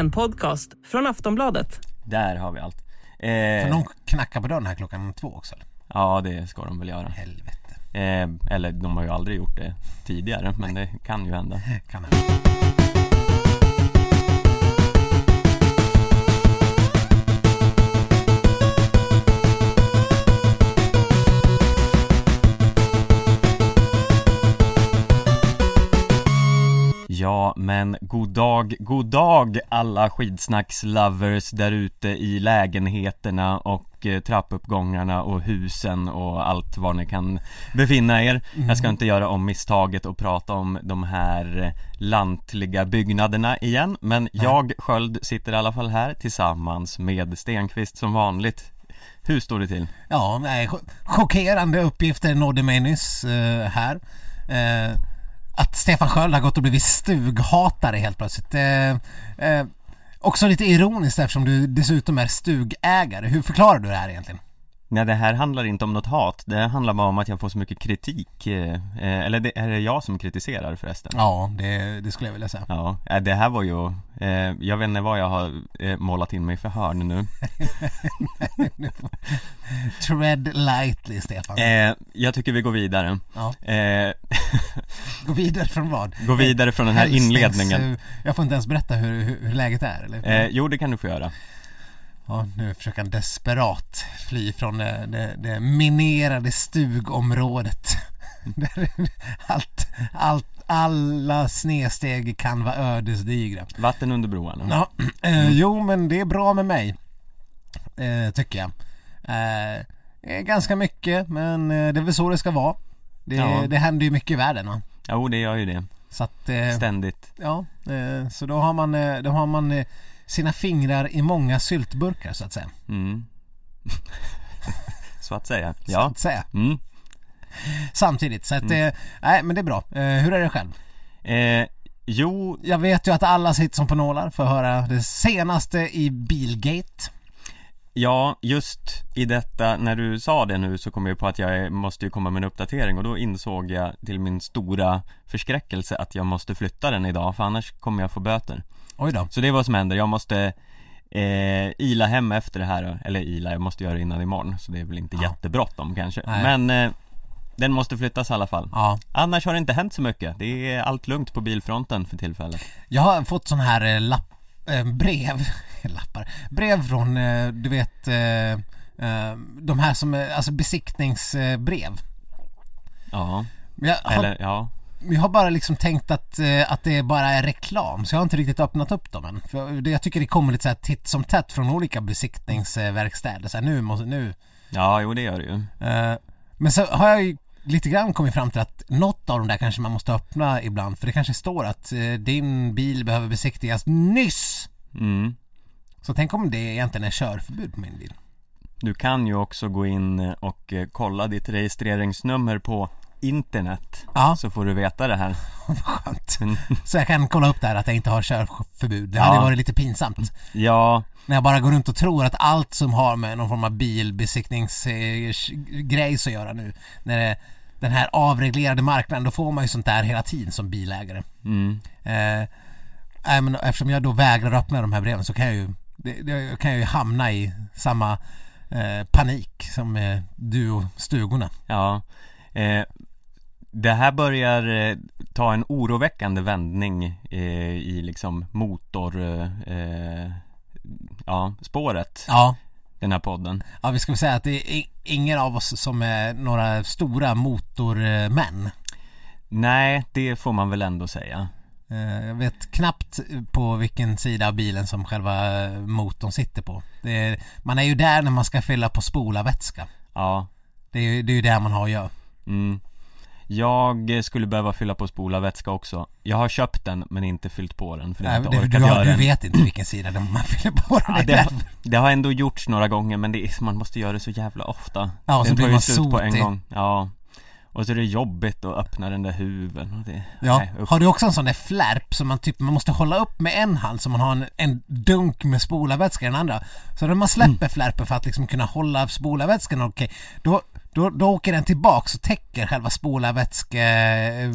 En podcast från Aftonbladet. Där har vi allt. Får Eh, någon knacka på dörren här klockan två också? eller? ja, det ska de väl göra. Helvete. Eh, eller de har ju aldrig gjort det tidigare, men det kan ju hända. Kan hända. Ja, men god dag, god dag alla skidsnackslovers där ute i lägenheterna och eh, trappuppgångarna och husen och allt var ni kan befinna er. Jag ska inte göra om misstaget och prata om de här eh, lantliga byggnaderna igen, men jag, Sköld, sitter i alla fall här tillsammans med Stenqvist som vanligt. Hur står det till? Ja, nej, cho- chockerande uppgifter nådde mig nyss eh, här. Eh, att Stefan Sköld har gått och blivit stughatare helt plötsligt. Eh, eh, också lite ironiskt eftersom du dessutom är stugägare. Hur förklarar du det här egentligen? Nej det här handlar inte om något hat, det handlar bara om att jag får så mycket kritik eh, eh, Eller det, är det jag som kritiserar förresten? Ja, det, det skulle jag vilja säga. Ja, eh, det här var ju, jag vet inte vad jag har målat in mig för hörn nu Tread lightly, Stefan. Jag tycker vi går vidare Ja. Gå vidare från vad? Gå vidare från den här inledningen Jag får inte ens berätta hur, hur, läget är, eller? Jo det kan du få göra Ja, nu försöker han desperat fly från det, det, det minerade stugområdet. Där allt, allt, alla snedsteg kan vara ödesdigra. Vatten under broarna Ja, eh, jo men det är bra med mig. Eh, tycker jag. Eh, ganska mycket, men eh, det är väl så det ska vara. Det, Ja. det händer ju mycket i världen va? Jo det gör ju det, Så att, eh, ständigt ja, eh, så då har man, då har man sina fingrar i många syltburkar så att säga. mm. Så att säga, Så ja att säga. mm. Samtidigt, så att, eh, nej men det är bra. Eh, hur är det själv? eh, Jo, Jag vet ju att alla sitter som på nålar för att höra det senaste i Bilgate. Ja, just i detta, när du sa det nu så kom jag på att jag måste ju komma med en uppdatering och då insåg jag till min stora förskräckelse att jag måste flytta den idag för annars kommer jag få böter. Oj då. Så det är vad som händer, jag måste eh, ila hem efter det här, eller ila, jag måste göra det innan imorgon så det är väl inte Ja. jättebråttom kanske. Nej. Men eh, den måste flyttas i alla fall. Ja. Annars har det inte hänt så mycket, det är allt lugnt på bilfronten för tillfället. Jag har fått sån här eh, lapp, eh, brev, lappar, brev från, eh, du vet, eh, eh, de här som, alltså besiktningsbrev. Ja, har, eller ja. Jag har bara liksom tänkt att, eh, att det bara är reklam, så jag har inte riktigt öppnat upp dem än. För jag tycker det kommer lite så här titt som tätt från olika besiktningsverkstäder, så här, nu måste, nu. Ja, jo det gör det ju. Eh, men så har jag ju lite grann kommit fram till att något av dem där kanske man måste öppna ibland, för det kanske står att eh, din bil behöver besiktigas nyss. Mm. Så tänk om det egentligen är körförbud på min bil. Du kan ju också gå in och kolla ditt registreringsnummer på internet Ja, Så får du veta det här skönt. Så jag kan kolla upp där att jag inte har körförbud. Det Ja. hade varit lite pinsamt. Ja, När jag bara går runt och tror att allt som har med någon form av bilbesiktningsgrej att göra nu. När det, den här avreglerade marknaden, då får man ju sånt där hela tiden som bilägare. mm. Eh, men eftersom jag då vägrar öppna de här breven så kan jag ju, det, det, kan jag ju hamna i samma eh, panik som eh, du och stugorna. ja eh, Det här börjar eh, ta en oroväckande vändning eh, i liksom motor eh, Ja, spåret, Ja, den här podden ja vi ska väl säga att det är ingen av oss som är några stora motormän. Nej, det får man väl ändå säga Jag vet knappt på vilken sida av bilen som själva motorn sitter på. Är, man är ju där när man ska fylla på spolarvätska. Ja, Det är ju det är där man har att göra. mm. Jag skulle behöva fylla på spolarvätska också Jag har köpt den men inte fyllt på den för jag har Nej, inte det, orkat du, har, göra du den vet inte vilken sida man fyller på den. Ja, Det det, har ändå gjorts några gånger men det är, man måste göra det så jävla ofta Ja, och så Den blir tar ju man slut på en sotig. gång Ja Och så är det jobbigt att öppna den där huven och det, Ja, nej, har du också en sån där flärp som man typ, man måste hålla upp med en hand så man har en, en dunk med spolarvätska i den andra. Så när man släpper Mm. flärpen för att liksom kunna hålla spolarvätskan okej, då, då, då åker den tillbaks och täcker själva spolarvätske... eh,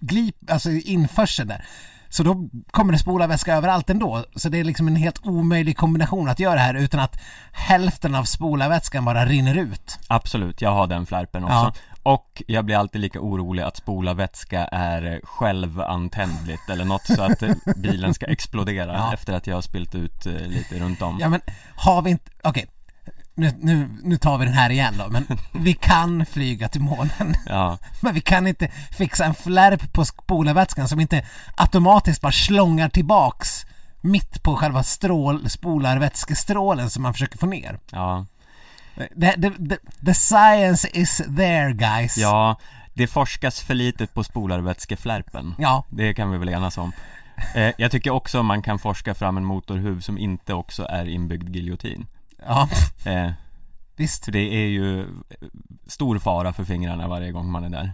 glip, alltså införseln där. Så då kommer det spolarvätska överallt ändå. Så det är liksom en helt omöjlig kombination att göra det här utan att hälften av spolarvätskan bara rinner ut. Absolut, jag har den flärpen också Ja. Och jag blir alltid lika orolig att spolarvätska är självantändligt eller något så att bilen ska explodera Ja. efter att jag har spillt ut eh, lite runt om Ja men har vi inte, okej. Nu, nu, nu tar vi den här igen då, men vi kan flyga till månen. Ja, Men vi kan inte fixa en flärp på spolarvätskan som inte automatiskt bara slångar tillbaks mitt på själva strål, spolarvätskestrålen som man försöker få ner. ja, The, the, the, the science is there guys. ja Det forskas för lite på spolarvätskeflärpen Ja, Det kan vi väl enas om eh, Jag tycker också man kan forska fram en motorhuv som inte också är inbyggd giljotin ja, eh, visst. För det är ju stor fara för fingrarna varje gång man är där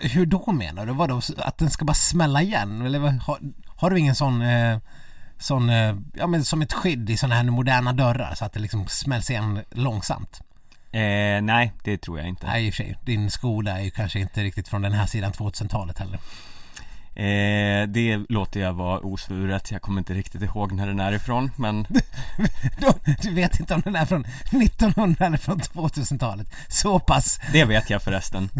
Hur då menar du? Vadå? Att den ska bara smälla igen? Eller har, har du ingen sån, eh, sån, eh, ja men som ett skydd i såna här moderna dörrar så att det liksom smälls igen långsamt? eh, Nej, det tror jag inte Nej i och för sig, din skola är ju kanske inte riktigt från den här sidan 2000-talet heller. Eh, det låter jag vara osvuret, jag kommer inte riktigt ihåg när den är ifrån men Du, du vet inte om den är från 1900 eller från 2000-talet. Så pass. det vet jag förresten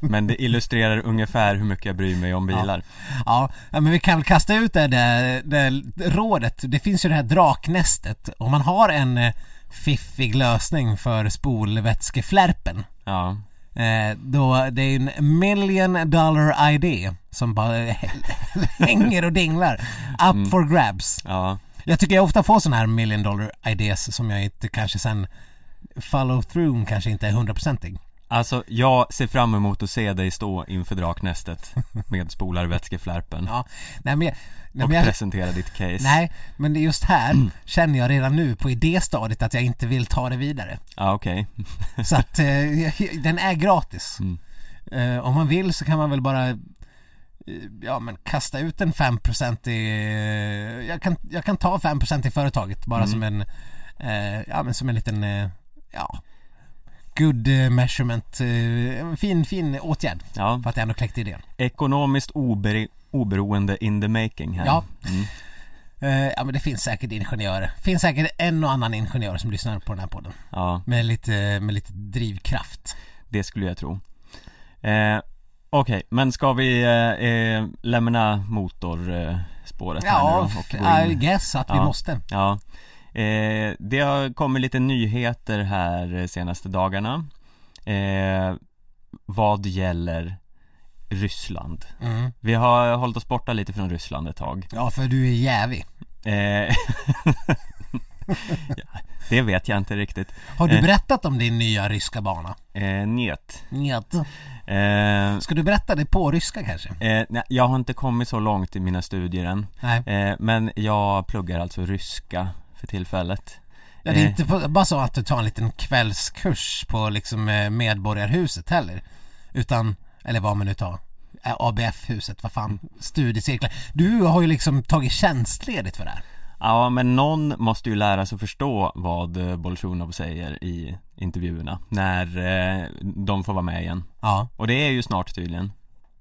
Men det illustrerar ungefär hur mycket jag bryr mig om bilar Ja, ja, men vi kan väl kasta ut det, det, det rådet. Det finns ju det här draknästet. Om man har en eh, fiffig lösning för spolvätskeflärpen Ja, Eh, då det är en million dollar idé som bara hänger och dinglar. Up for grabs. ja, Jag tycker jag ofta får sådana här million dollar ideas som jag inte kanske sen follow through kanske inte är hundraprocentig. Alltså jag ser fram emot att se dig stå inför draknästet med spolarvätskeflärpen Ja, nej men nej, och jag, presentera ditt case nej, men just här känner jag redan nu på idéstadiet att jag inte vill ta det vidare. Ja, okej Så att eh, den är gratis. Mm. Eh, om man vill så kan man väl bara eh, Ja men kasta ut en 5% i jag, kan, jag kan ta 5% i företaget bara Mm. som en eh, Ja men som en liten eh, Ja Good eh, measurement eh, fin, fin åtgärd. Ja, för att jag ändå kläckte idén. Ekonomiskt ober- oberoende in the making här. Ja. mm. eh, Ja men det finns säkert ingenjörer. Finns säkert en och annan ingenjör som lyssnar på den här podden. Ja, med lite, med lite drivkraft. Det skulle jag tro. Eh, Okej, men ska vi eh, lämna motorspåret här Ja, nu då och gå I guess att vi Ja. måste. Ja, eh, det har kommit lite nyheter här senaste dagarna eh, Vad gäller Ryssland mm. Vi har hållit oss borta lite från Ryssland ett tag Ja för du är jävig eh, ja, Det vet jag inte riktigt Har du Eh. berättat om din nya ryska bana? eh, Njet Njet. eh, Ska du berätta det på ryska kanske? eh, nej, Jag har inte kommit så långt i mina studier än eh, Men jag pluggar alltså ryska för tillfället Ja, det är Eh. inte på, bara så att du tar en liten kvällskurs på liksom eh, Medborgarhuset heller. Utan, eller vad man nu tar. Eh, ABF-huset, vad fan, studiecirklar. Du har ju liksom tagit tjänstledigt för det här. Ja, men någon måste ju lära sig förstå vad Bolsjunov säger i intervjuerna när de får vara med igen. Ja, Och det är ju snart tydligen.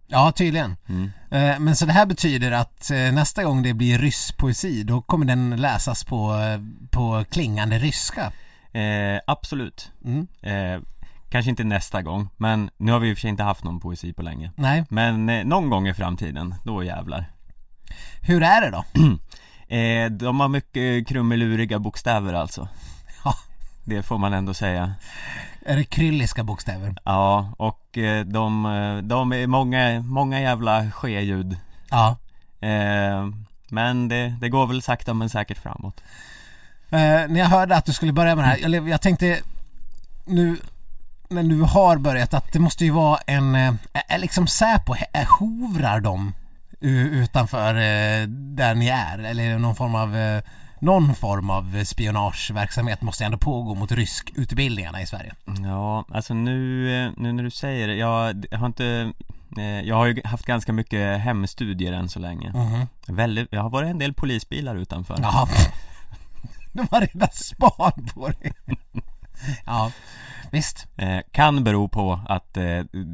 Ja tydligen. Mm. Eh, Men så det här betyder att eh, nästa gång det blir rysspoesi då kommer den läsas på, eh, på klingande ryska. Eh, absolut. Mm. Eh, kanske inte nästa gång, men nu har vi i och för sig inte haft någon poesi på länge. Nej, Men eh, någon gång i framtiden, då jävlar. hur är det då? De har mycket krumeluriga bokstäver alltså. Det får man ändå säga. Är det krylliska bokstäver? Ja, och eh, de, eh, de är många, många jävla ske-ljud. Ja. Eh, men det, det går väl sakta men säkert framåt. Eh, när jag hörde att du skulle börja med det här, jag, jag tänkte nu när du har börjat att det måste ju vara en, eh, är liksom Säpo, hovrar de utanför där ni är? Eller någon form av någon form av spionageverksamhet måste ändå pågå mot ryskutbildningarna i Sverige. Ja, alltså nu, eh, nu när du säger det, jag, har inte eh, Jag har ju haft ganska mycket hemstudier än så länge Mhm. Väldigt, jag har varit en del polisbilar utanför Ja. De har redan span på dig. Ja. Visst. Eh, kan bero på att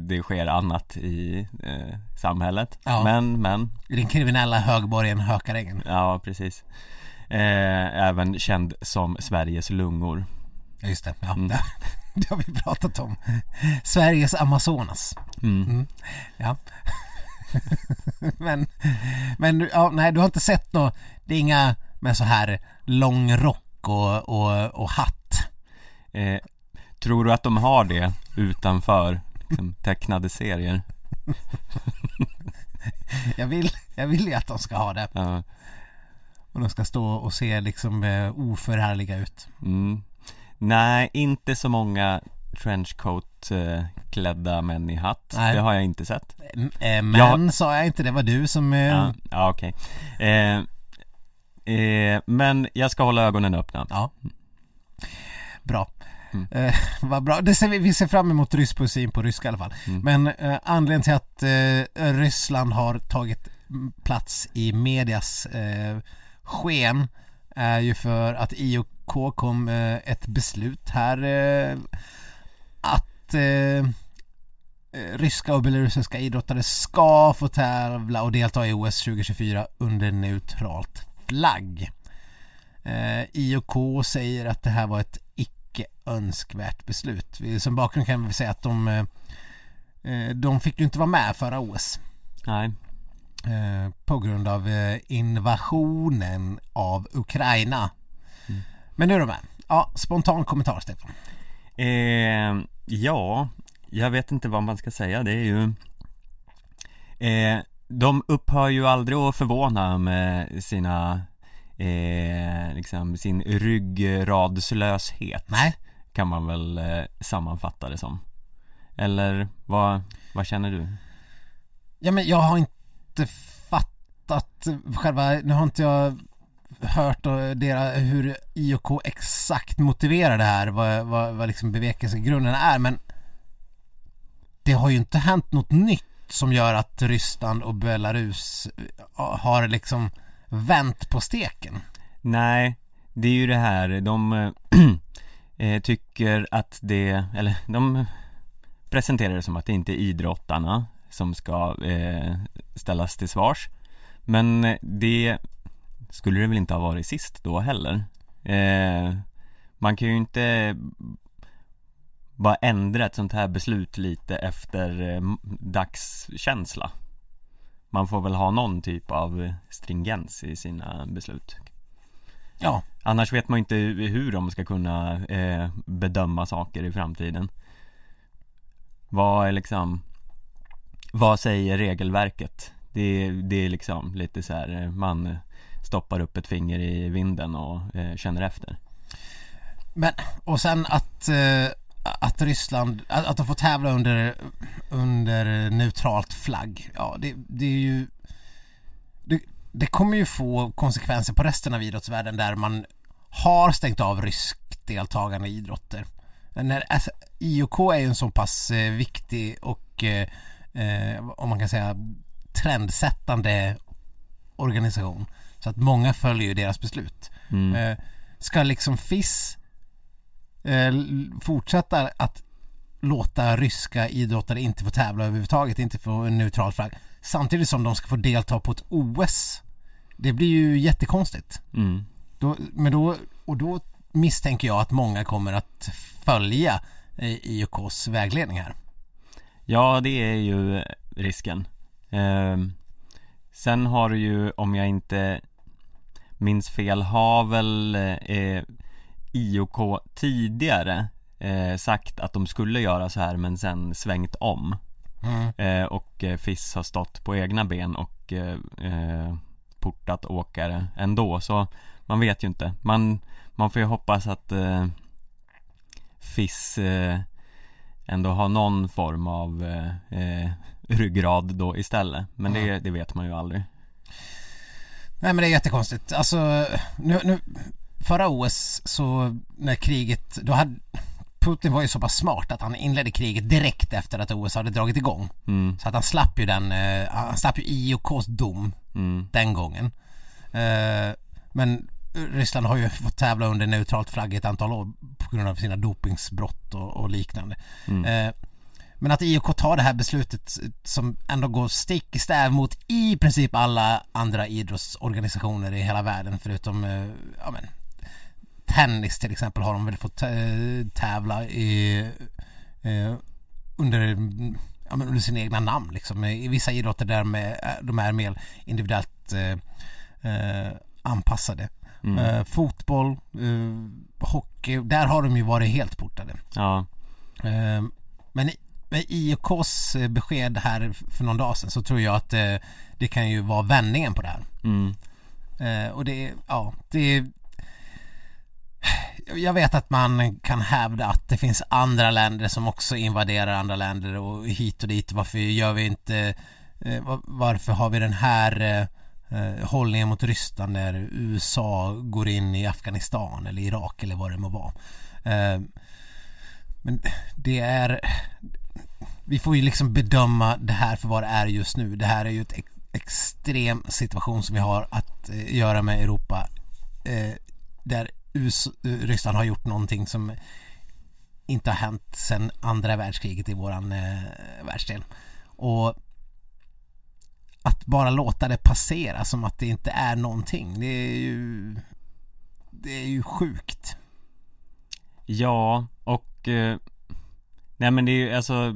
det sker annat i samhället. Ja. Men, men, I den kriminella högborgen Hökarängen. ja precis. Eh, även känd som Sveriges lungor. Ja, Just det, ja. Mm. Det, det har vi pratat om. Sveriges Amazonas. Mm. Ja. men, men ja, nej du har inte sett något, det är inga med så här lång rock och, och, och hatt. Eh, tror du att de har det utanför liksom, tecknade serier? Jag vill, jag vill ju att de ska ha det. Ja. Och de ska stå och se liksom eh, oförhärliga ut. Mm. Nej, inte så många trenchcoat eh, klädda män i hatt. Nej. Det har jag inte sett. M- eh, men sa jag inte, det var du som... Ja, ja okej. Eh, men jag ska hålla ögonen öppna. Ja. Bra. Mm. Eh, vad bra. Det ser vi, vi ser fram emot rysk poesi på ryska i alla fall. Mm. Men eh, anledningen till att eh, Ryssland har tagit mm, plats i medias eh, sken är ju för att IOK kom eh, ett beslut här eh, att eh, ryska och belarusiska idrottare ska få tävla och delta i OS 2024 under neutralt flagg. IOK säger att det här var ett icke önskvärt beslut. Som bakgrund kan vi säga att de, de fick ju inte vara med förra OS Nej eh, på grund av eh, invasionen av Ukraina. Mm. Men nu de med. Ja, spontan kommentar Stefan. Eh, ja, jag vet inte vad man ska säga. Det är ju eh, De upphör ju aldrig att förvåna med sina eh, liksom sin ryggradslöshet Nej, Kan man väl eh, sammanfatta det som Eller vad, vad känner du? ja men jag har inte inte fattat själva, nu har inte jag hört dera, hur IOK exakt motiverar det här, vad, vad, vad liksom bevekelsegrunden är men det har ju inte hänt något nytt som gör att Ryssland och Belarus har liksom vänt på steken. Nej, det är ju det här, de äh, tycker att det, eller de presenterar det som att det inte är idrottarna som ska eh, ställas till svars. Men eh, det skulle det väl inte ha varit sist då heller. Eh, Man kan ju inte bara ändra ett sånt här beslut lite efter eh, dagskänsla. Man får väl ha någon typ av stringens i sina beslut. Ja, Annars vet man inte hur de ska kunna eh, bedöma saker i framtiden. Vad är liksom vad säger regelverket? Det, det är liksom lite så här eh, man stoppar upp ett finger i vinden och eh, känner efter men och sen att, eh, att Ryssland, att, att de får tävla under, under neutralt flagg, ja det, det är ju det, det kommer ju få konsekvenser på resten av idrottsvärlden där man har stängt av ryskt deltagande i idrotter. När, alltså, IOK är ju en så pass eh, viktig och eh, eh, om man kan säga trendsättande organisation så att många följer ju deras beslut. mm. Eh, ska liksom FIS eh, fortsätta att låta ryska idrottare inte få tävla överhuvudtaget, inte få en neutral flagg samtidigt som de ska få delta på ett OS. Det blir ju jättekonstigt. Mm. Då, men då, och då misstänker jag att många kommer att följa eh, IOKs vägledning här. Ja, det är ju risken. Ehm, Sen har du ju, om jag inte minns fel, har väl eh, IOK tidigare eh, sagt att de skulle göra så här men sen svängt om. Mm. eh, Och eh, FIS har stått på egna ben och eh, eh, portat åkare ändå. Så man vet ju inte. Man, man får ju hoppas att eh, FIS eh, ändå har någon form av eh, eh, ryggrad då istället Men det, det vet man ju aldrig Nej men det är jättekonstigt. Alltså, nu, nu, förra OS så när kriget, då hade Putin var ju så pass smart att han inledde kriget direkt efter att OS hade dragit igång. mm, Så att han slapp ju den, eh, han slapp ju IOKs dom mm, den gången. Eh, men Ryssland har ju fått tävla under neutralt flagg ett antal år på grund av sina dopingsbrott och, och liknande. Mm. Eh, men att IOK tar det här beslutet som ändå går stick i stäv mot i princip alla andra idrottsorganisationer i hela världen förutom eh, ja, men, tennis till exempel har de väl fått eh, tävla i, eh, under, ja, men under sina egna namn liksom. I vissa idrotter där med, de är mer individuellt eh, eh, anpassade. Mm. Eh, fotboll, eh, hockey, där har de ju varit helt portade. Ja, Eh, men i- med IOKs eh, besked här för någon dag sedan så tror jag att eh, det kan ju vara vändningen på det här. mm. Eh, och det, ja, det jag vet att man kan hävda att det finns andra länder som också invaderar andra länder och hit och dit. Varför gör vi inte var- varför har vi den här eh, hållningen mot Ryssland när USA går in i Afghanistan eller Irak eller vad det må vara. Eh, men det är vi får ju liksom bedöma det här för vad det är just nu. Det här är ju ett ex- extrem situation som vi har att eh, göra med Europa eh, där USA, eh, Ryssland har gjort någonting som inte har hänt sedan andra världskriget i våran eh, världsdel. Och att bara låta det passera som att det inte är någonting, det är ju det är ju sjukt. Ja, och eh, Nej men det är ju alltså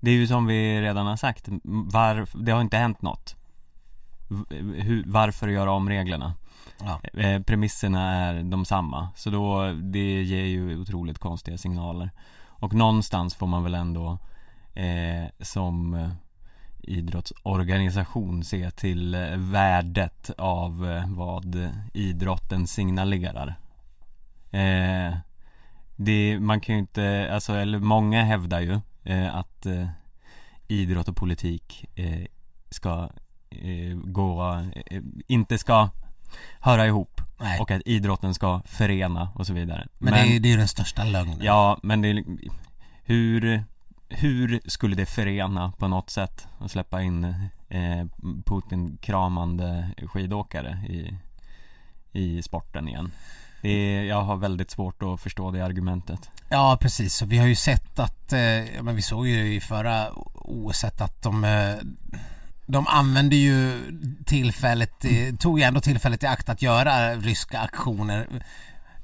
Det är ju som vi redan har sagt, var, det har inte hänt något hur, Varför göra om reglerna? Ja. Eh, premisserna är de samma, så då, det ger ju otroligt konstiga signaler Och någonstans får man väl ändå eh, som eh, idrottsorganisation se till eh, värdet av eh, vad idrotten signalerar eh, det, man kan ju inte, alltså, eller många hävdar ju eh, att eh, idrott och politik eh, ska gå, inte ska höra ihop Nej. och att idrotten ska förena och så vidare. Men, det, är, det är ju den största lögnen. Ja, men det är, hur, hur skulle det förena på något sätt att släppa in eh, Putin-kramande skidåkare i, i sporten igen? Det är, jag har väldigt svårt att förstå det argumentet. Ja precis, så vi har ju sett att, eh, ja, men vi såg ju i förra OS att de eh, de använde ju tillfället, tog ju ändå tillfället i akt att göra ryska aktioner.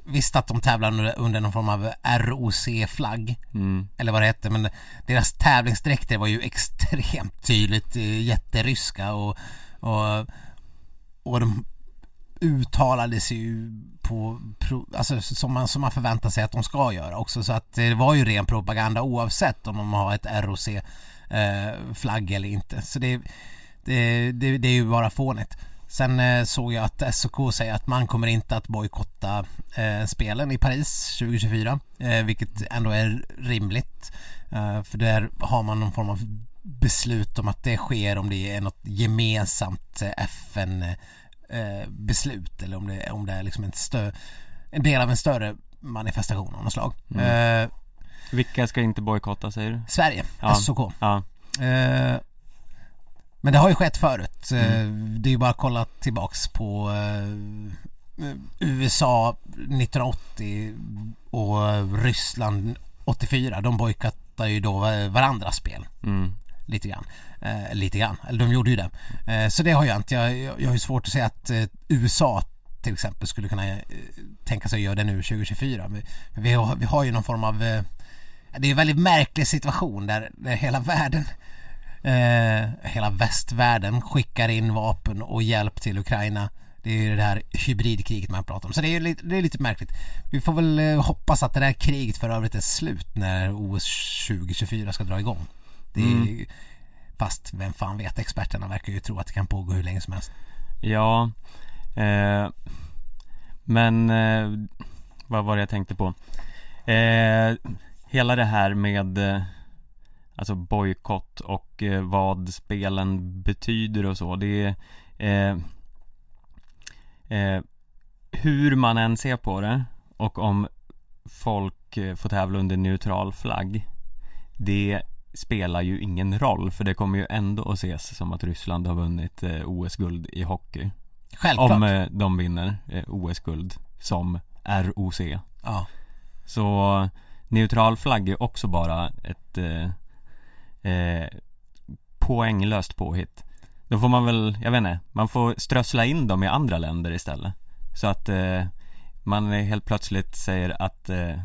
Visst att de tävlar under, under någon form av ROC-flagg, Mm, eller vad det hette, men deras tävlingsdräkter var ju extremt tydligt eh, jätteryska och, och, och de uttalade sig ju på, alltså som man, som man förväntar sig att de ska göra också. Så att det var ju ren propaganda oavsett om de har ett ROC eh, eller inte. Så det, det, det, det är ju bara fånigt. Sen eh, såg jag att SOK säger att man kommer inte att bojkotta eh, spelen i Paris 2024 eh, vilket ändå är rimligt för där har man någon form av beslut om att det sker om det är något gemensamt FN beslut eller om det, om det är liksom en, stö, en del av en större manifestation av något slag. Eh, Vilka ska inte bojkotta säger du? Sverige, Ja. SOK. Ja, Eh, men det har ju skett förut. Eh, Det är ju bara att kolla tillbaks på eh, USA 1980 och Ryssland 84. De bojkottar ju då varandras spel mm, lite grann. Eh, lite grann, eller de gjorde ju det. Eh, så det har jag inte. Jag, jag, har ju svårt att säga att eh, USA till exempel skulle kunna eh, tänka sig att göra det nu 2024. Vi, vi, har, vi har ju någon form av eh, det är en väldigt märklig situation där, där hela världen eh, hela västvärlden skickar in vapen och hjälp till Ukraina. Det är ju det här hybridkriget man pratar om. Så det är, ju lite, det är lite märkligt. Vi får väl eh, hoppas att det där kriget för övrigt är slut när OS 2024 ska dra igång. Det är, Mm. Fast vem fan vet, experterna verkar ju tro att det kan pågå hur länge som helst. ja eh, Men eh, vad var det jag tänkte på? Eh, hela det här med eh, Alltså bojkott och eh, vad spelen betyder och så Det är eh, eh, Hur man än ser på det och om folk eh, får tävla under neutral flagg Det spelar ju ingen roll för det kommer ju ändå att ses som att Ryssland har vunnit eh, OS-guld i hockey Självklart. Om de vinner OS-guld som ROC. Ja. Så neutral flagg är också bara ett eh, poänglöst påhitt. Då får man väl, jag vet inte, man får strössla in dem i andra länder istället. Så att eh, man helt plötsligt säger att eh,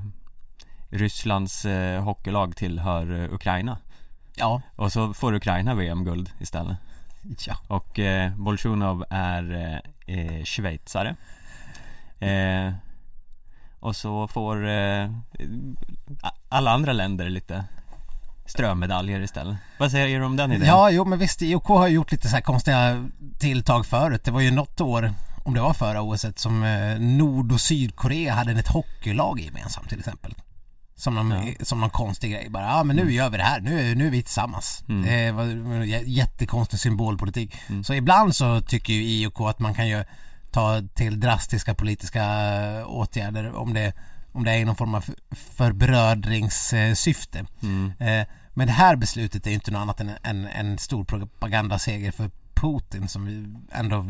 Rysslands eh, hockeylag tillhör eh, Ukraina. Ja. Och så får Ukraina VM-guld istället. Ja. Och eh, Bolsjunov är eh, eh, schweizare. Eh, och så får alla andra länder lite strömedaljer istället. Vad säger du om den idén? Ja, jo men visst, IOK har gjort lite så här konstiga tilltag förut. Det var ju något år, om det var förra OS, som eh, Nord och Sydkorea hade ett hockeylag gemensamt till exempel. Som någon, som någon konstig grej bara, ja men nu gör vi det här, nu, nu är vi tillsammans. Det var j- jättekonstig symbolpolitik. Så ibland så tycker ju IOK att man kan ju ta till drastiska politiska eh, åtgärder om det, om det är någon form av förbrödringssyfte. Eh, Men det här beslutet är ju inte något annat än en, en stor propagandaseger för Putin som vi ändå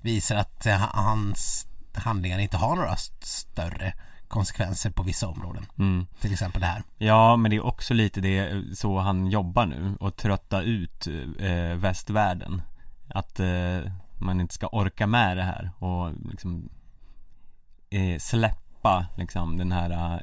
visar att eh, hans handlingar inte har några st- större konsekvenser på vissa områden. Mm. Till exempel det här. Ja, men det är också lite det så han jobbar nu och trötta ut eh, västvärlden. Att eh, man inte ska orka med det här och liksom eh, släppa liksom den här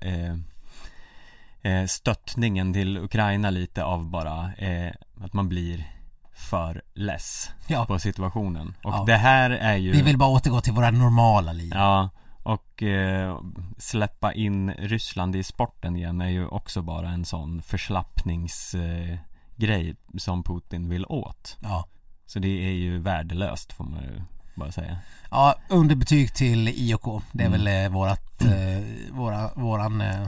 eh, stöttningen till Ukraina lite av bara eh, att man blir för less Ja. på situationen. Och Ja. det här är ju Vi vill bara återgå till våra normala liv. Ja, och eh, släppa in Ryssland i sporten igen är ju också bara en sån förslappningsgrej eh, som Putin vill åt. Ja. Så det är ju värdelöst får man ju bara säga. Ja, underbetyg till IOK. Det är Mm. väl eh, vårat, eh, våra, våran eh,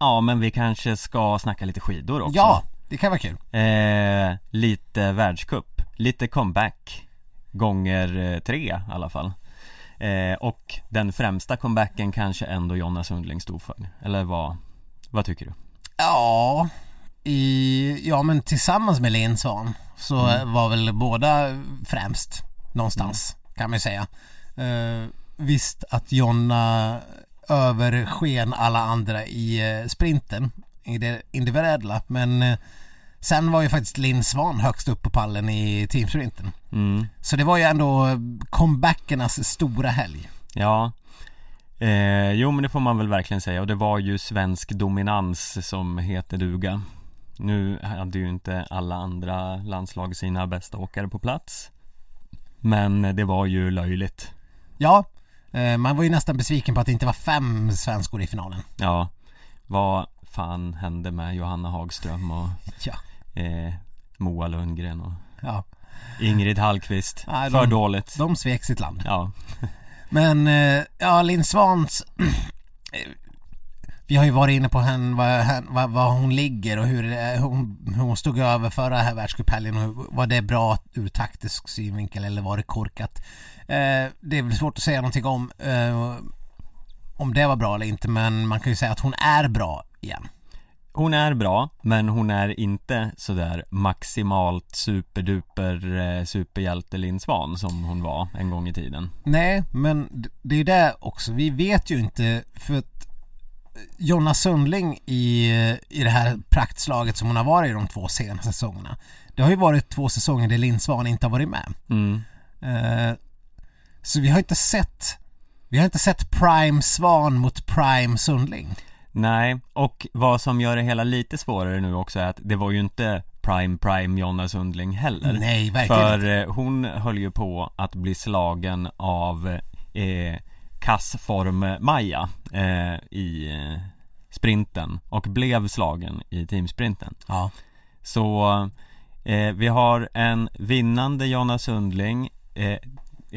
Ja men vi kanske ska snacka lite skidor också. Ja, det kan vara kul. Eh, lite världscup, lite comeback Gånger eh, tre i alla fall eh, Och den främsta comebacken kanske ändå Jonna Sundling stod för Eller vad, vad tycker du? Ja, i, ja men tillsammans med Linn Svan så var väl båda främst någonstans kan man ju säga. Eh, visst att Jonna översken alla andra i eh, sprinten, i det individuella, men eh, sen var ju faktiskt Linn Svan högst upp på pallen i teamsprinten. Mm. Så det var ju ändå comebackernas stora helg. Ja eh, Jo men det får man väl verkligen säga och det var ju svensk dominans som heter duga Nu hade ju inte alla andra landslag sina bästa åkare på plats Men det var ju löjligt Ja, man var ju nästan besviken på att det inte var fem svenskor i finalen. Ja Vad fan hände med Johanna Hagström och Ja, eh, Moa Lundgren och ja. Ingrid Hallqvist Nej, För de- dåligt De svek sitt land. Ja, Men eh, ja, Linn Svans eh, Vi har ju varit inne på henne, vad, vad hon ligger och hur, eh, hon, hon stod över förra här världscuphelgen och hur, var det bra ur taktisk synvinkel eller var det korkat? Eh, det är väl svårt att säga någonting om eh, om det var bra eller inte men man kan ju säga att hon är bra igen. Hon är bra, men hon är inte sådär maximalt superduper eh, superhjälte Linn Svan som hon var en gång i tiden Nej, men det är ju det också. Vi vet ju inte för Jonna Sundling i, i det här praktslaget som hon har varit i de två senaste säsongerna. Det har ju varit två säsonger där Linn Svan inte har varit med. mm. Eh, så vi har inte sett vi har inte sett Prime Svan mot Prime Sundling. Nej, och vad som gör det hela lite svårare nu också är att det var ju inte Prime Prime Jonna Sundling heller Nej, verkligen För inte. eh, hon höll ju på att bli slagen av eh, kassform Maja eh, i eh, sprinten och blev slagen i teamsprinten Ja. Så eh, vi har en vinnande Jonna Sundling eh,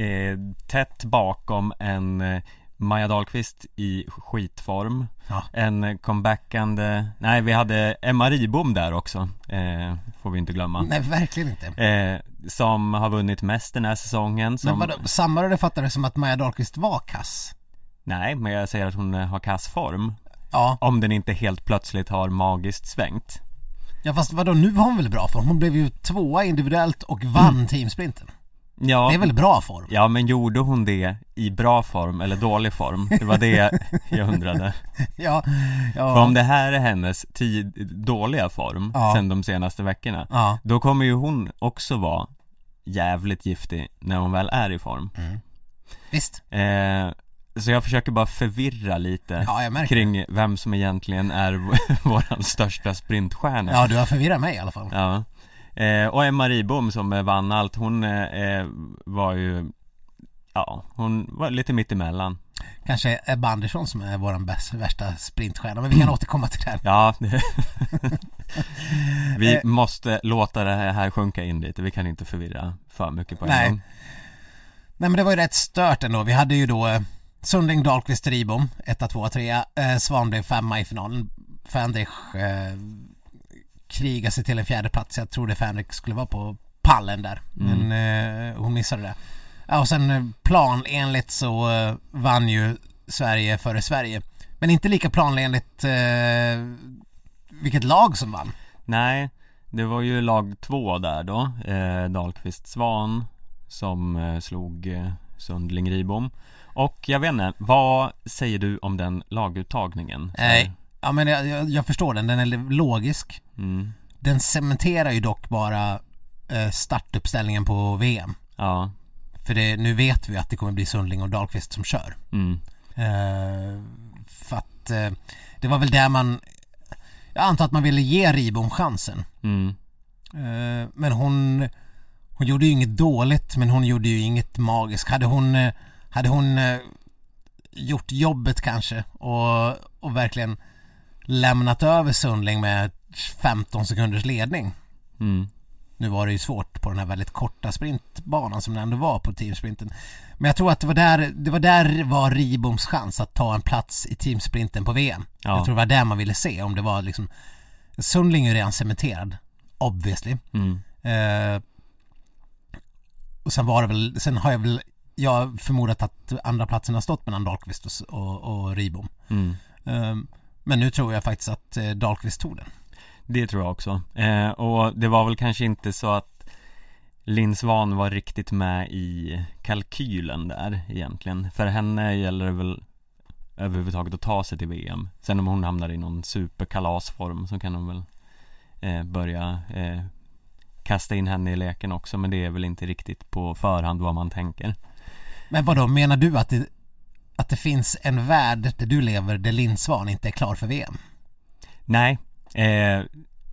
eh, Tätt bakom en eh, Maja Dahlqvist i skitform Ja. En comebackande Nej vi hade Emma Ribom där också eh, Får vi inte glömma Nej, verkligen inte. eh, Som har vunnit mest den här säsongen som, Men vadå, samma fattade det som att Maja Dahlqvist var kass? Nej men jag säger att hon eh, har kass form Ja. Om den inte helt plötsligt har magiskt svängt Ja fast vadå, nu var hon väl bra form? Hon blev ju tvåa individuellt och vann teamsprinten. Ja Det är väl bra form? Ja men gjorde hon det i bra form eller dålig form? Det var det jag undrade Ja. För Ja. om det här är hennes tid, dåliga form Ja. sen de senaste veckorna Ja. Då kommer ju hon också vara jävligt giftig när hon väl är i form Visst. eh, Så jag försöker bara förvirra lite Ja, kring vem som egentligen är våran största sprintstjärna Ja, du har förvirrat mig i alla fall. Ja eh, Och Emma Ribom som eh, vann allt, hon eh, eh, var ju Ja, hon var lite mittemellan Kanske Ebba Andersson som är våran bäst, värsta sprintstjärna, men vi kan återkomma till det. Ja. Vi Eh. måste låta det här sjunka in lite, vi kan inte förvirra för mycket på en Nej. gång Nej men det var ju rätt stört ändå. Vi hade ju då Sundling, Dahlqvist, Ribom, 1, 2, 3. Eh, Svan blev femma i finalen. Fandrich eh, krigade sig till en fjärde plats. Jag trodde Fandrich skulle vara på pallen där. Men eh, hon missade det. Ja, och sen eh, planenligt så eh, vann ju Sverige före Sverige. Men inte lika planenligt eh, vilket lag som vann. Nej, det var ju lag två där då, eh, Dahlqvist Svan som eh, slog eh, Sundling Ribom Och jag vet inte, vad säger du om den laguttagningen? Nej, ja men jag, jag, jag förstår den. Den är logisk. Mm. Den cementerar ju dock bara eh, startuppställningen på VM. Ja, För det, nu vet vi att det kommer bli Sundling och Dahlqvist som kör. mm. Eh, för att eh, det var väl där man Jag antar att man ville ge Ribom chansen. Mm. Eh, men hon Hon gjorde ju inget dåligt men hon gjorde ju inget magiskt. Hade hon Hade hon gjort jobbet kanske och, och verkligen lämnat över Sundling med 15 sekunders ledning Mm. Nu var det ju svårt på den här väldigt korta sprintbanan som det ändå var på teamsprinten. Men jag tror att det var där, det var där var Riboms chans att ta en plats i teamsprinten på VM. Ja. Jag tror det var där man ville se om det var liksom Sundling är ju redan cementerad, obviously. Mm. Eh, och sen var det väl, sen har jag väl, jag förmodat att andra platsen har stått mellan Dahlqvist och, och, och Ribom. Mm. Eh, men nu tror jag faktiskt att eh, Dahlqvist tog den. Det tror jag också. Eh, och det var väl kanske inte så att Linn Svan var riktigt med i kalkylen där egentligen. För henne gäller det väl överhuvudtaget att ta sig till VM. Sen om hon hamnar i någon superkalasform så kan de väl eh, börja eh, kasta in henne i leken också. Men det är väl inte riktigt på förhand vad man tänker. Men vad då menar du att det, att det finns en värld där du lever där Linn Svan inte är klar för VM? Nej, eh,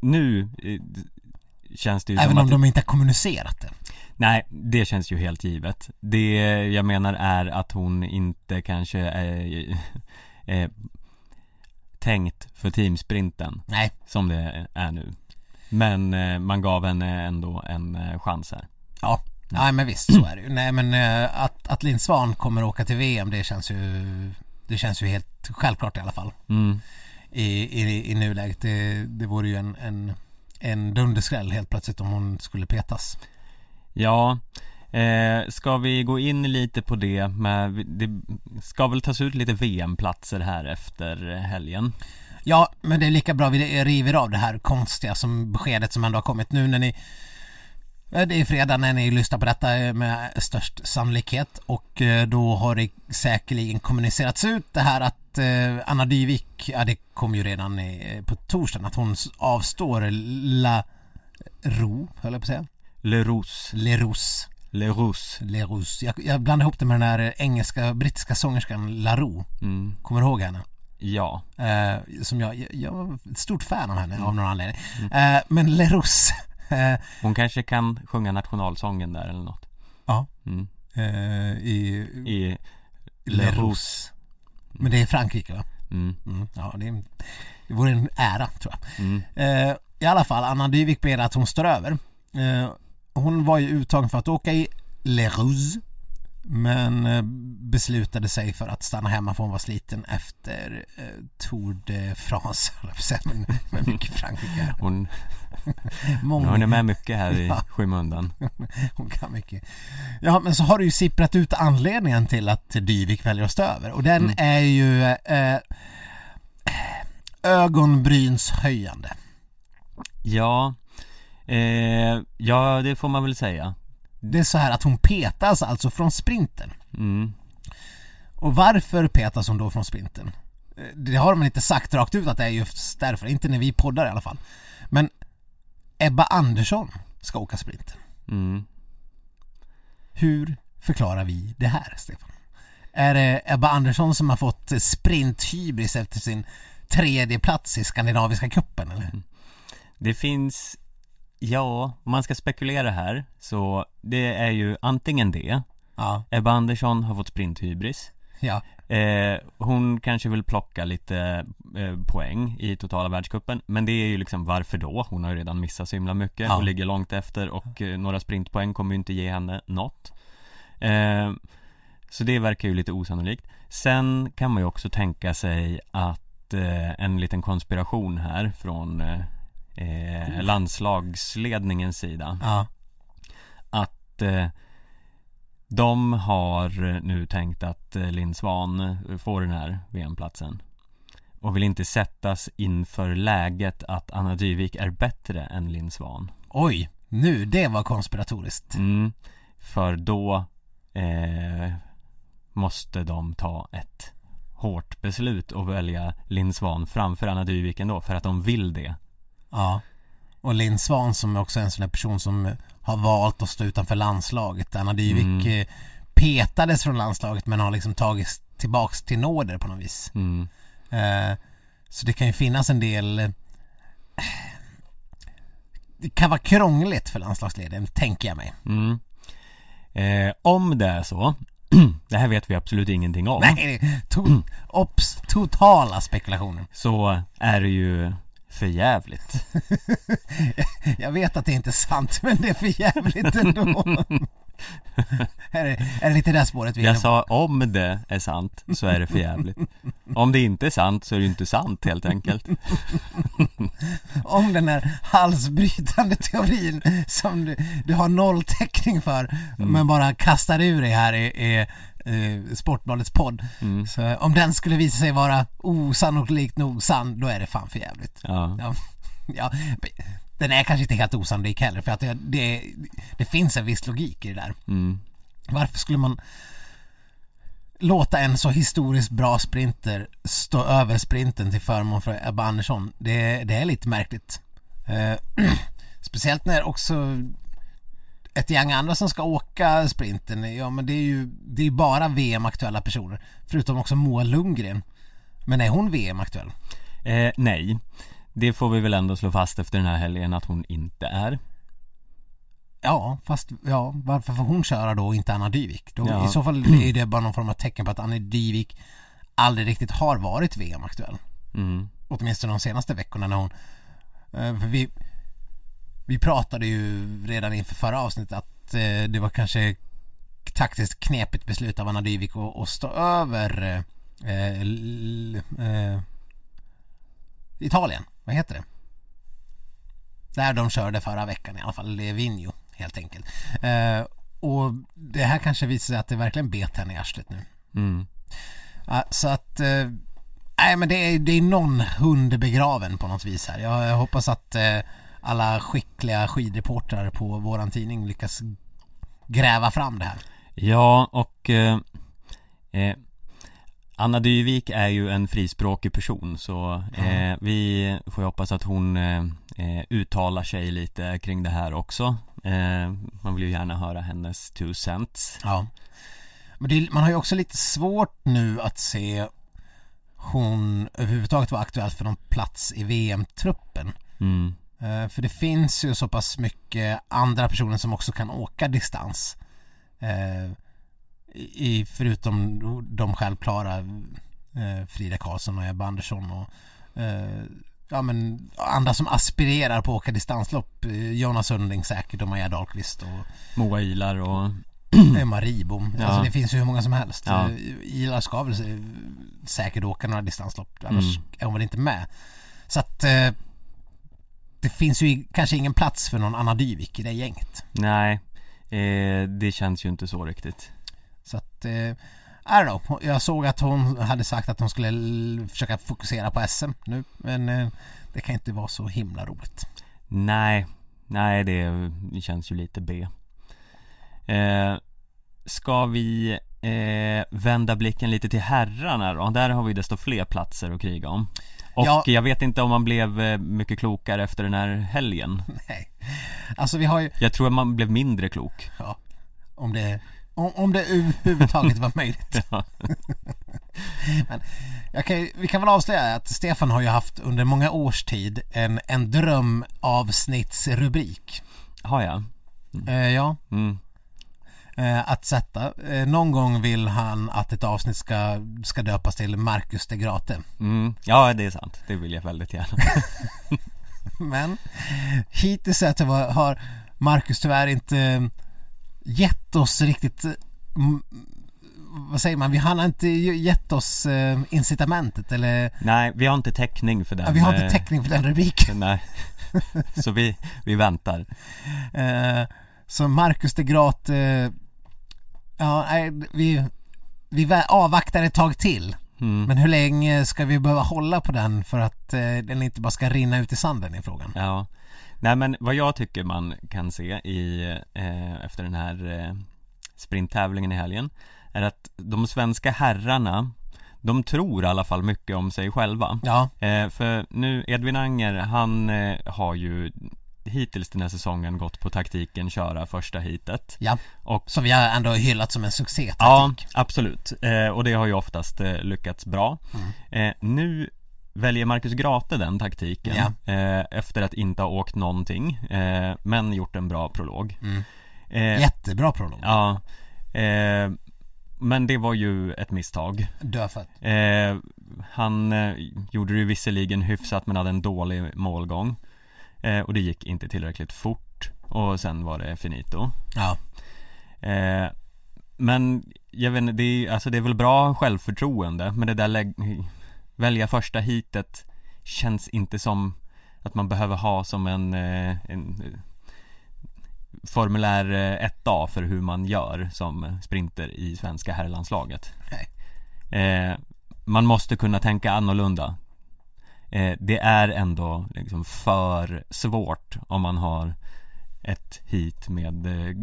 nu eh, känns det ju Även som om att de inte har kommunicerat det. Nej, det känns ju helt givet. Det jag menar är att hon inte kanske är, är tänkt för teamsprinten Nej, som det är nu. Men eh, man gav henne ändå en eh, chans här. ja. Nej men visst, så är det ju. Nej men eh, att, att Linn Svan kommer åka till VM det känns ju Det känns ju helt självklart i alla fall Mm. i, i, i nuläget. Det, det vore ju en, en, en dunderskräll helt plötsligt om hon skulle petas. Ja, eh, ska vi gå in lite på det med, det ska väl tas ut lite VM-platser här efter helgen? Ja, men det är lika bra vi river av det här konstiga som beskedet som ändå har kommit nu när ni Det är fredag när ni lyssnar på detta eh, med störst sannolikhet och eh, då har det säkerligen kommunicerats ut det här att eh, Anna Dyvik, ja det kom ju redan på torsdagen att hon avstår La Ro, höll jag på att säga, Leroux Lerous Leroux. Leroux. Jag, jag blandar ihop det med den här engelska, brittiska sångerskan Larou. Mm. Kommer du ihåg henne? Ja. Eh, som jag, jag, jag var ett stort fan av henne av någon anledning. Eh, men Leroux. Eh, Hon kanske kan sjunga nationalsången där eller något. ja. Mm. Eh, I I Leroux. Leroux. Men det är Frankrike va? Mm. Mm, ja, det, är- det vore en ära tror jag. Mm. Eh, I alla fall, Anna Dyvik ber att hon står över. Eh, hon var ju uttagen för att åka i Leroux men eh, beslutade sig för att stanna hemma för hon var sliten efter eh, Tour de France, men, men mycket Frankrike. Hon, Många, hon är med mycket här i Ja. skymundan. hon kan mycket. Ja, men så har det ju sipprat ut anledningen till att Dyvik väljer att stå över och den är ju eh, ögonbrynshöjande. Ja, eh, ja det får man väl säga. Det är så här att hon petas alltså från sprinten. Mm. Och varför petas hon då från sprinten? Eh, Det har de inte sagt rakt ut att det är just därför, inte när vi poddar i alla fall. Men Ebba Andersson ska åka sprinten. Mm. Hur förklarar vi det här, Stefan? Är det Ebba Andersson som har fått sprinthybris efter sin tredje plats i Skandinaviska cupen eller? Det finns, ja, om man ska spekulera här. Så det är ju antingen det. Ja, Ebba Andersson har fått sprinthybris. Ja, eh, Hon kanske vill plocka lite eh, poäng i totala världscupen. Men det är ju liksom varför då? Hon har ju redan missat så himla mycket Ja. och ligger långt efter och eh, några sprintpoäng kommer ju inte ge henne något. Eh, Så det verkar ju lite osannolikt. Sen kan man ju också tänka sig att eh, en liten konspiration här från eh, landslagsledningens sida ja, att eh, de har nu tänkt att eh, Linn Svan får den här VM-platsen och vill inte sättas inför läget att Anna Dyvik är bättre än Linn Svan. oj, nu, det var konspiratoriskt. Mm, för då eh, måste de ta ett hårt beslut och välja Linn Svan framför Anna Dyvik ändå för att de vill det. Ja. Och Linn Svan som också är en sån där person som har valt att stå utanför landslaget. Anna Dyvik Mm. eh, petades från landslaget men har liksom tagits tillbaks till nåder på något vis. Mm. Eh, så det kan ju finnas en del eh, Det kan vara krångligt för landslagsledaren, tänker jag mig. Mm. Eh, om det är så, det här vet vi absolut ingenting om. Nej, to, ops, totala spekulationer. så är det ju för jävligt. Jag vet att det inte är sant, men det är för jävligt ändå. är, det, är det lite det spåret vi är Jag på? sa om det är sant så är det för jävligt. Om det inte är sant så är det inte sant helt enkelt. Om den här halsbrytande teorin som du, du har noll täckning för men bara kastar ur dig här i, i, i Sportbladets podd. Mm. Så om den skulle visa sig vara osannolikt nog sann, då är det fan för jävligt. Ja. Ja, ja, den är kanske inte helt osannolik heller för att det, det, det finns en viss logik i det där. Mm. Varför skulle man låta en så historiskt bra sprinter stå över sprinten till förmån för Ebba Andersson? Det, det är lite märkligt. Eh, speciellt när också ett gäng andra som ska åka sprinten, ja men det är ju det är bara VM-aktuella personer. Förutom också Moa Lundgren. Men är hon VM-aktuell? Eh, nej, det får vi väl ändå slå fast efter den här helgen att hon inte är. Ja, fast ja, varför får hon köra då och inte Anna Dyvik? Då, Ja. I så fall är det bara någon form av tecken på att Anna Dyvik aldrig riktigt har varit VM-aktuell. Mm. Åtminstone de senaste veckorna när hon... eh, För vi, vi pratade ju redan inför förra avsnittet att eh, det var kanske taktiskt knepigt beslut av Anna Dyvik att, att stå över eh, l, eh, Italien. Vad heter det? Där de körde förra veckan i alla fall, Livigno helt enkelt. Eh, och det här kanske visar sig att det verkligen bet henne i arslet nu. Mm. Så att eh, Nej men det är, det är någon hund begraven på något vis här. Jag, jag hoppas att eh, alla skickliga skidreportrar på våran tidning lyckas gräva fram det här. Ja, och eh, eh, Anna Dyvik är ju en frispråkig person så eh, vi får ju hoppas att hon eh, eh, uttalar sig lite kring det här också Man vill ju gärna höra hennes two cents Ja. Men det, man har ju också lite svårt nu att se hon överhuvudtaget var aktuell för någon plats i VM-truppen. mm. Eh, För det finns ju så pass mycket andra personer som också kan åka distans. Eh, i, förutom de självklara eh, Frida Karlsson och Ebba Andersson och ja men andra som aspirerar på att åka distanslopp. Jonas Sundling säkert och Maja Dahlqvist och Moa Ilar och Emma Ribom. Ja. Alltså det finns ju hur många som helst. Ja. Ilar ska väl säkert åka några distanslopp. Annars Mm. är hon väl inte med. Så att det finns ju kanske ingen plats för någon Anna Dyvik i det gänget. Nej eh, Det känns ju inte så riktigt Så att, eh, know. Jag såg att hon hade sagt att hon skulle försöka fokusera på SM nu. Men eh, det kan inte vara så himla roligt. Nej, nej det känns ju lite B eh, Ska vi eh, vända blicken lite till herrarna då? Där har vi desto fler platser att kriga om Och Ja. jag vet inte om man blev eh, mycket klokare efter den här helgen Nej. Alltså vi har ju, Jag tror att man blev mindre klok ja, om det, om, om det överhuvudtaget var möjligt. Ja. Men kan, vi kan väl avslöja att Stefan har ju haft under många års tid en, en drömavsnittsrubrik. Har jag? Eh, ja, Mm. Eh, att sätta. Eh, någon gång vill han att ett avsnitt ska, ska döpas till Marcus de Grate. Mm. Ja, det är sant. Det vill jag väldigt gärna Men hittills har- har Marcus tyvärr inte gett oss riktigt eh, mm, vad säger man, vi har inte gett oss eh, incitamentet eller Nej, vi har inte täckning för den ja, vi har inte eh, täckning för den rubriken. Nej Så vi, vi väntar Eh, så Marcus de Grat, eh, ja, nej, vi, vi avvaktar ett tag till. mm. Men hur länge ska vi behöva hålla på den för att eh, den inte bara ska rinna ut i sanden i frågan? Ja Nej men vad jag tycker man kan se i, eh, efter den här eh, sprinttävlingen i helgen Är att de svenska herrarna De tror i alla fall mycket om sig själva Ja, eh, För nu, Edvin Anger, han eh, har ju Hittills den här säsongen gått på taktiken köra första heatet ja. Och Som vi har ändå hyllat som en succé Ja, absolut. Eh, och det har ju oftast eh, lyckats bra. Mm. Eh, nu väljer Marcus Grate den taktiken Ja. eh, efter att inte ha åkt någonting, eh, men gjort en bra prolog. Mm. Eh, Jättebra prolog. Ja, men det var ju ett misstag. Dödfött. Eh, han eh, gjorde det visserligen hyfsat men hade en dålig målgång. Eh, och det gick inte tillräckligt fort. Och sen var det finito. Ja. Eh, men jag vet inte, det är, alltså det är väl bra självförtroende men det där lägg, välja första hitet känns inte som att man behöver ha som en, eh, en eh, formulär eh, 1A för hur man gör som sprinter i svenska herrlandslaget. Eh, man måste kunna tänka annorlunda. Eh, det är ändå liksom för svårt om man har ett hit med eh,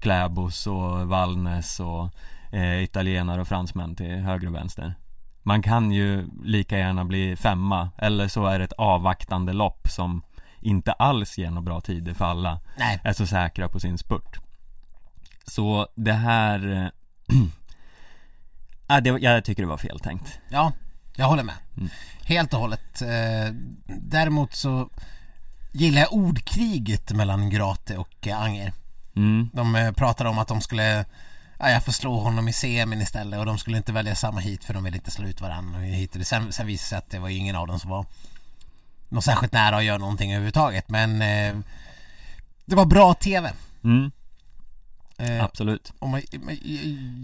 Kläbos och Valnes och eh, italienare och fransmän till höger och vänster. Man kan ju lika gärna bli femma eller så är det ett avvaktande lopp som inte alls ger några bra tider för alla Nej. är så säkra på sin spurt. Så det här äh, det, Jag tycker det var fel tänkt. Ja, jag håller med. Mm. Helt och hållet. Eh, däremot så gillar jag ordkriget mellan Grate och eh, Anger. Mm, De eh, pratade om att de skulle Ja, jag får slå honom i semin istället och de skulle inte välja samma hit för de vill inte slå ut varandra hit och dit. Sen, sen visade det sig att det var ingen av dem som var något särskilt nära att göra någonting överhuvudtaget men eh, det var bra TV. mm, Eh, absolut. och man,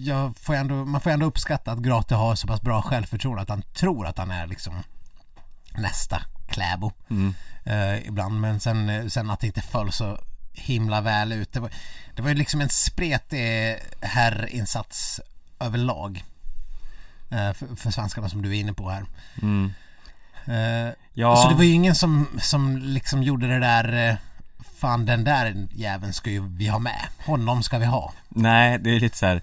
jag får ändå, man får ändå uppskatta att Grate har så pass bra självförtroende att han tror att han är liksom nästa Kläbo Mm, eh, ibland men sen, sen att det inte föll så himla väl ut. Det var, det var ju liksom en spretig herrinsats överlag eh, för, för svenskarna som du är inne på här. mm. Eh, Ja, Så det var ju ingen som, som liksom gjorde det där eh, Fan den där jäveln ska ju vi ha med. Honom ska vi ha. nej det är lite så här.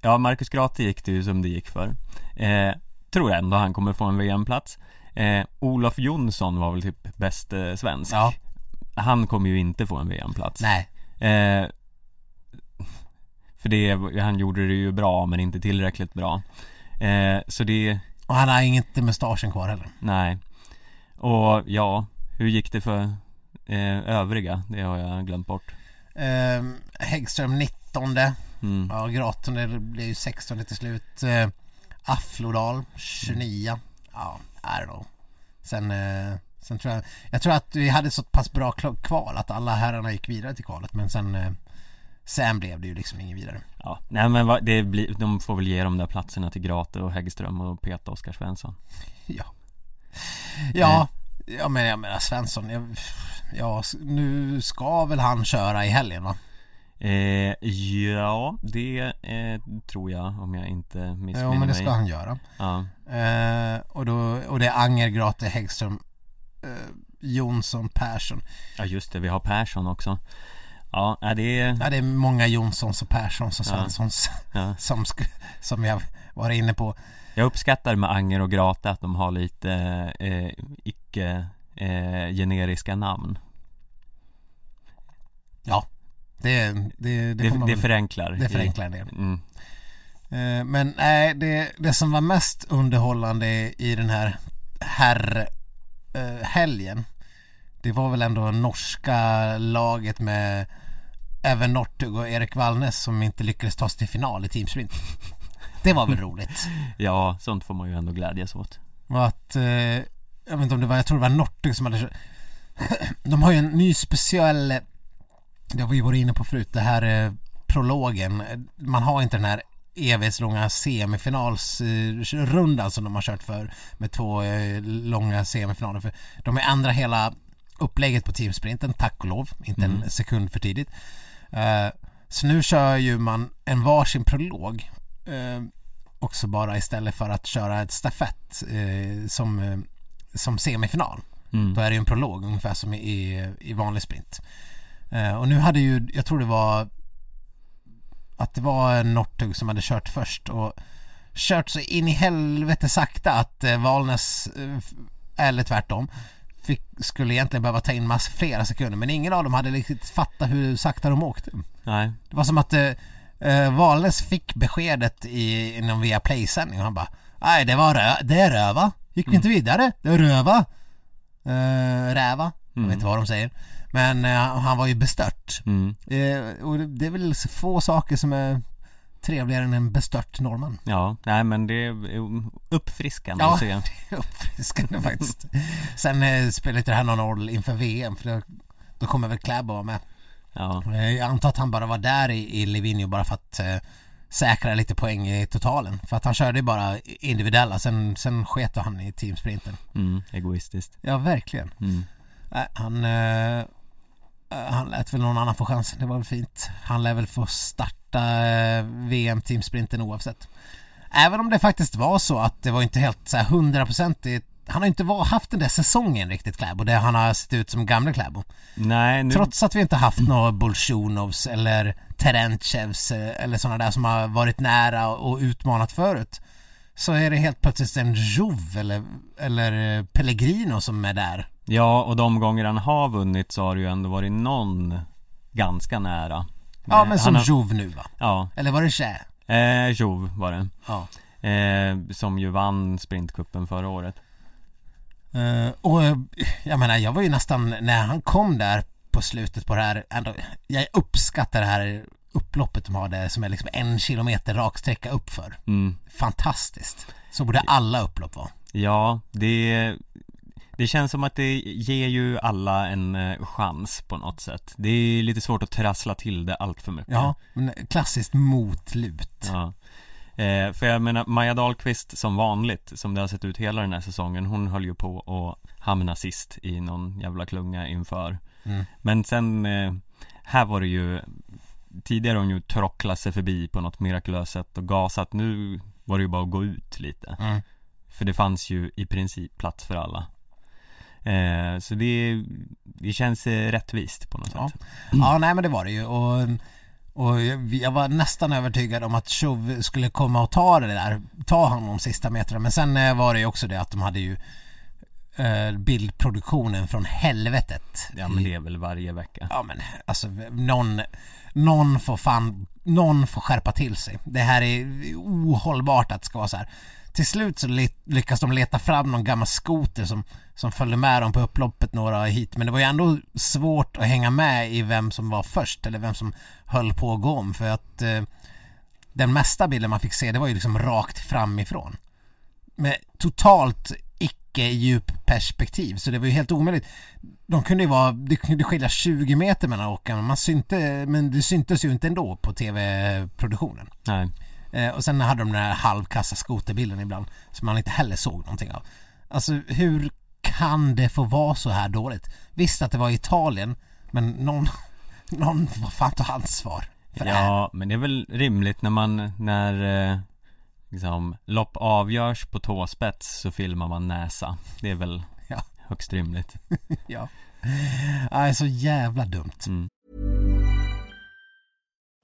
Ja, Marcus Grate gick det ju som det gick för. Eh, tror ändå han kommer få en VM-plats eh, Olof Jonsson var väl typ bäst eh, svensk Ja. Han kommer ju inte få en VM-plats Nej. eh, För det, han gjorde det ju bra men inte tillräckligt bra eh, Så det, Och han har inget mustaschen kvar heller. nej Och ja, hur gick det för eh, övriga? Det har jag glömt bort Eh, Häggström 19. mm. Ja, Graton det blev ju 16 till slut. Eh, Afflodal 29. Ja, I don't know. Sen, eh, sen tror jag, jag tror att vi hade så pass bra kval att alla herrarna gick vidare till kvalet men sen eh, Sen blev det ju liksom ingen vidare. Ja, nej men va, det blir, de får väl ge de där platserna till Grate och Häggström och peta Oskar Svensson Ja. Ja, ja men jag menar Svensson, jag, ja, nu ska väl han köra i helgen va? eh, Ja, det eh, tror jag om jag inte missminner Ja men det ska mig han göra. Ja, Eh, och, då, och det är Anger, Grate, Häggström, eh, Jonsson, Persson. ja just det, vi har Persson också Ja, är det Ja det är många Jonssons och Perssons och Ja. Svenssons ja. som, sk- som jag var inne på. Jag uppskattar med Anger och Grate att de har lite eh, icke eh, generiska namn Ja, det, det, det, Det, man det förenklar det förenklar en del. Mm. Eh, Men nej, det, det som var mest underhållande i den här herr eh, helgen Det var väl ändå norska laget med Evan Northug och Erik Wallnes som inte lyckades ta sig till final i teamsprint Det var väl roligt. Ja, sånt får man ju ändå glädjas åt. Och att, eh, jag vet inte om det var, jag tror det var Northug som hade De har ju en ny speciell Det har vi varit inne på förut, det här eh, prologen. Man har inte den här evighetslånga semifinalsrundan som de har kört för med två eh, långa semifinaler. För de ändrar hela upplägget på teamsprinten, tack och lov, inte en sekund för tidigt. Eh, så nu kör ju man en varsin prolog. eh, också bara istället för att köra ett stafett eh, som, eh, som semifinal. mm. Då är det ju en prolog ungefär som i, i vanlig sprint. Eh, och nu hade ju, jag tror det var att det var Northug som hade kört först och kört så in i helvete sakta att eh, Valnes, eh, eller tvärtom, fick, skulle egentligen behöva ta in mass, flera sekunder men ingen av dem hade riktigt fattat hur sakta de åkte. Nej, Det var som att eh, eh, Valnes fick beskedet i, inom via playsändning och han bara Nej det var rö- det är röva. Gick vi inte vidare? Det är röva. Eh, räva. Jag vet inte vad de säger. Men eh, han var ju bestört. mm. Eh, och det, det är väl få saker som är trevligare än en bestört norrman. Ja, nej men det är uppfriskande Ja. att se Uppfriskande faktiskt. Sen eh, spelar inte det här någon roll inför VM för då, då kommer väl Kläbo vara med. Ja, Eh, Jag antar att han bara var där i, i Livigno bara för att eh, säkra lite poäng i totalen. För att han körde ju bara individuella, sen, sen sket han i teamsprinten. mm, egoistiskt Ja, verkligen. mm. Nej, han, eh, eh, han lät väl någon annan få chansen, det var väl fint. Han lär väl få starta eh, VM-teamsprinten oavsett. Även om det faktiskt var så att det var inte helt så här hundraprocentigt han har inte var, haft den där säsongen riktigt Kläbo, där han har sett ut som gamla Kläbo. Nej, nu, Trots att vi inte haft några Bolsjunovs eller Terentjevs eh, eller sådana där som har varit nära och utmanat förut. Så är det helt plötsligt en Jouv eller, eller eh, Pellegrino som är där. ja och de gånger han har vunnit så har det ju ändå varit någon ganska nära Ja men som har, Jouv nu va? Ja, Eller var det Ché? eh, Jove var det Ja. eh, Som ju vann sprintkuppen förra året Eh, och eh, jag menar jag var ju nästan, när han kom där på slutet på det här, ändå, jag uppskattar det här upploppet de har där som är liksom en kilometer rak sträcka uppför. mm. Fantastiskt. Så borde alla upplopp vara. Ja, det Det känns som att det ger ju alla en eh, chans på något sätt Det är lite svårt att trassla till det allt för mycket Ja, men klassiskt motlut. Ja. Eh, för jag menar, Maja Dahlqvist som vanligt, som det har sett ut hela den här säsongen, hon höll ju på att hamna sist i någon jävla klunga inför. Mm. Men sen, eh, här var det ju, tidigare har hon ju trocklat sig förbi på något mirakulöst sätt och gasat, nu var det ju bara att gå ut lite. Mm. För det fanns ju i princip plats för alla. Eh, så det, det känns eh, rättvist på något Ja. sätt. Ja, nej men det var det ju och, Och jag, jag var nästan övertygad om att Chauve skulle komma och ta det där, ta honom sista metrarna. Men sen eh, var det ju också det att de hade ju eh, bildproduktionen från helvetet. Ja men det är väl varje vecka Ja men alltså någon, någon får fan, någon får skärpa till sig. Det här är ohållbart att det ska vara så här. Till slut så lyckas de leta fram någon gammal skoter som, som följde med dem på upploppet några hit. Men det var ju ändå svårt att hänga med i vem som var först eller vem som höll på att gå om. För att eh, den mesta bilden man fick se det var ju liksom rakt framifrån. Med totalt icke djup perspektiv så det var ju helt omöjligt. De kunde ju vara, det kunde skilja 20 meter mellan åkarna man synte, men det syntes ju inte ändå på tv-produktionen. Nej Eh, och sen hade de den här halvkassa skoterbilden ibland som man inte heller såg någonting av. Alltså hur kan det få vara så här dåligt? Visst att det var Italien men någon, någon får fan ta ansvar för det här. Ja, men det är väl rimligt när man, när eh, liksom, lopp avgörs på tåspets så filmar man näsa Det är väl Ja. högst rimligt Ja. Nej, så jävla dumt. mm.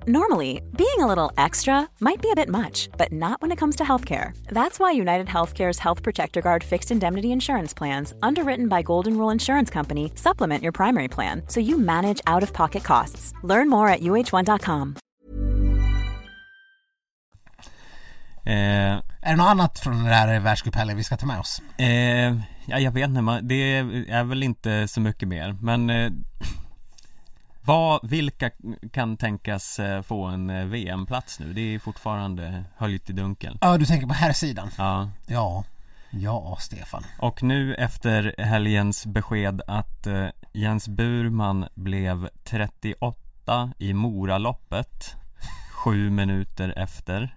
Normally, being a little extra might be a bit much, but not when it comes to healthcare. That's why United Healthcare's Health Protector Guard fixed indemnity insurance plans, underwritten by Golden Rule Insurance Company, supplement your primary plan so you manage out of pocket costs. Learn more at uh1.com. eh, Är det något annat från det här världscuphelgen vi ska ta med oss? eh, Ja, jag vet inte, det är väl inte så mycket mer Men eh, vad, vilka kan tänkas eh, få en eh, VM-plats nu? Det är fortfarande höljt i dunkel Ja, du tänker på här sidan. Ja, Ja. Ja, Stefan. och nu efter helgens besked att eh, Jens Burman blev 38 i Moraloppet Sju minuter efter